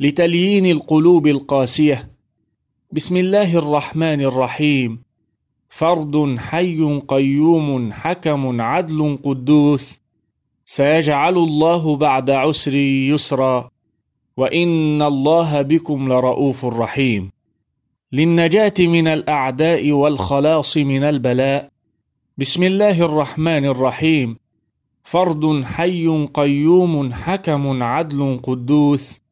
لتليين القلوب القاسية. بسم الله الرحمن الرحيم. فرد حي قيوم حكم عدل قدوس. سيجعل الله بعد عسر يسرا. وإن الله بكم لرؤوف رحيم. للنجاة من الأعداء والخلاص من البلاء. بسم الله الرحمن الرحيم. فرد حي قيوم حكم عدل قدوس.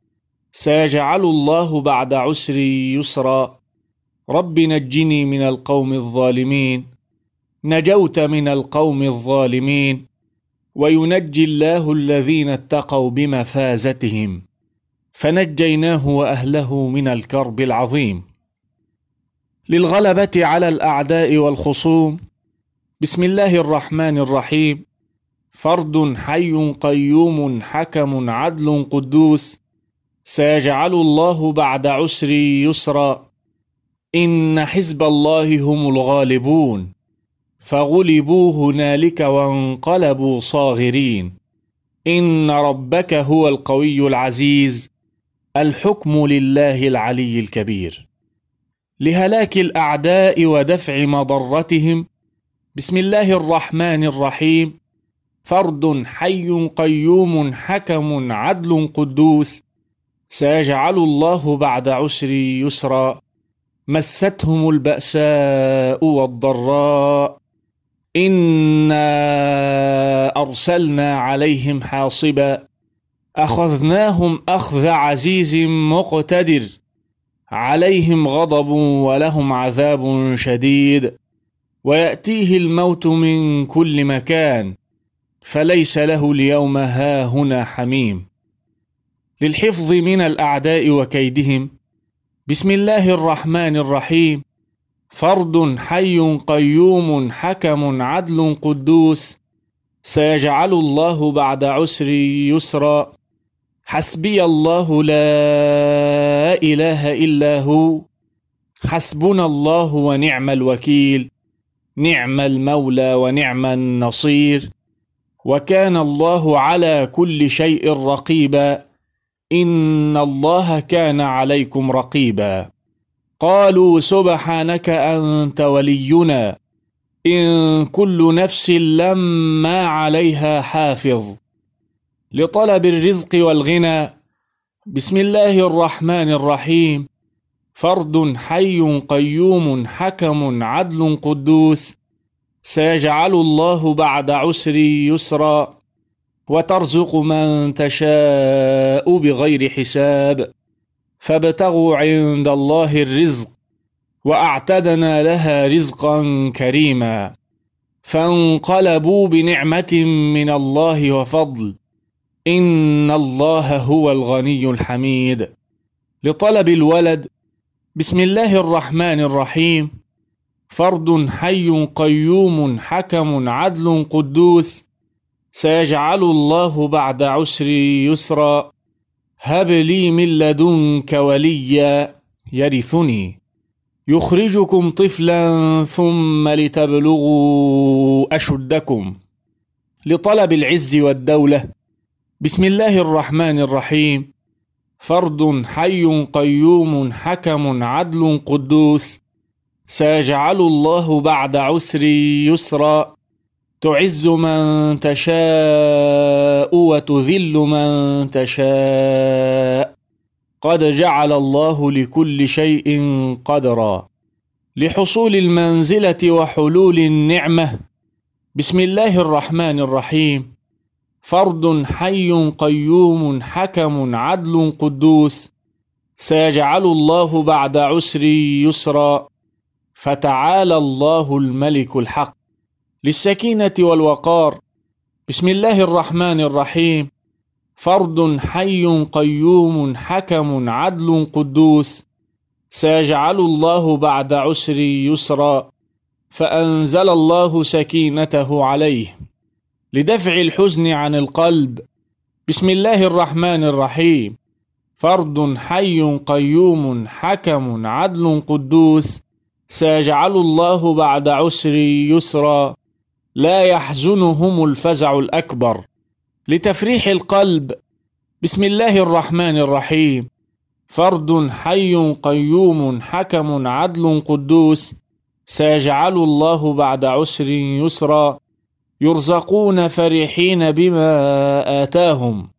سيجعل الله بعد عسر يسرا. رب نجني من القوم الظالمين. نجوت من القوم الظالمين. وينجي الله الذين اتقوا بمفازتهم. فنجيناه وأهله من الكرب العظيم. للغلبة على الأعداء والخصوم. بسم الله الرحمن الرحيم. فرد حي قيوم حكم عدل قدوس. سيجعل الله بعد عسر يسرا. إن حزب الله هم الغالبون. فغلبوا هنالك وانقلبوا صاغرين. إن ربك هو القوي العزيز. الحكم لله العلي الكبير. لهلاك الأعداء ودفع مضرتهم. بسم الله الرحمن الرحيم. فرد حي قيوم حكم عدل قدوس. سيجعل الله بعد عسر يسرا مستهم البأساء والضراء. إنا أرسلنا عليهم حاصبا أخذناهم أخذ عزيز مقتدر. عليهم غضب ولهم عذاب شديد. ويأتيه الموت من كل مكان فليس له اليوم هاهنا حميم. للحفظ من الأعداء وكيدهم. بسم الله الرحمن الرحيم. فرد حي قيوم حكم عدل قدوس. سيجعل الله بعد عسر يسرا. حسبي الله لا إله إلا هو. حسبنا الله ونعم الوكيل. نعم المولى ونعم النصير. وكان الله على كل شيء رقيبا. ان الله كان عليكم رقيبا. قالوا سبحانك انت ولينا. ان كل نفس لما عليها حافظ. لطلب الرزق والغنى. بسم الله الرحمن الرحيم. فرد حي قيوم حكم عدل قدوس. سيجعل الله بعد عسر يسرا. وترزق من تشاء بغير حساب. فابتغوا عند الله الرزق وأعتدنا لها رزقا كريما. فانقلبوا بنعمة من الله وفضل. إن الله هو الغني الحميد. لطلب الولد بسم الله الرحمن الرحيم. فرد حي قيوم حكم عدل قدوس. سيجعل الله بعد عسر يسرا. هب لي من لدنك وليا يرثني. يخرجكم طفلا ثم لتبلغوا أشدكم. لطلب العز والدولة. بسم الله الرحمن الرحيم. فرد حي قيوم حكم عدل قدوس. سيجعل الله بعد عسر يسرا. تعز من تشاء وتذل من تشاء. قد جعل الله لكل شيء قدرا. لحصول المنزلة وحلول النعمة. بسم الله الرحمن الرحيم. فرد حي قيوم حكم عدل قدوس. سيجعل الله بعد عسر يسرا. فتعالى الله الملك الحق. للسكينة والوقار. بسم الله الرحمن الرحيم. فرد حي قيوم حكم عدل قدوس. سيجعل الله بعد عسر يسرا. فأنزل الله سكينته عليه. لدفع الحزن عن القلب. بسم الله الرحمن الرحيم. فرد حي قيوم حكم عدل قدوس. سيجعل الله بعد عسر يسرا. لا يحزنهم الفزع الأكبر. لتفريح القلب بسم الله الرحمن الرحيم. فرد حي قيوم حكم عدل قدوس. سيجعل الله بعد عسر يسرا. يرزقون فرحين بما آتاهم.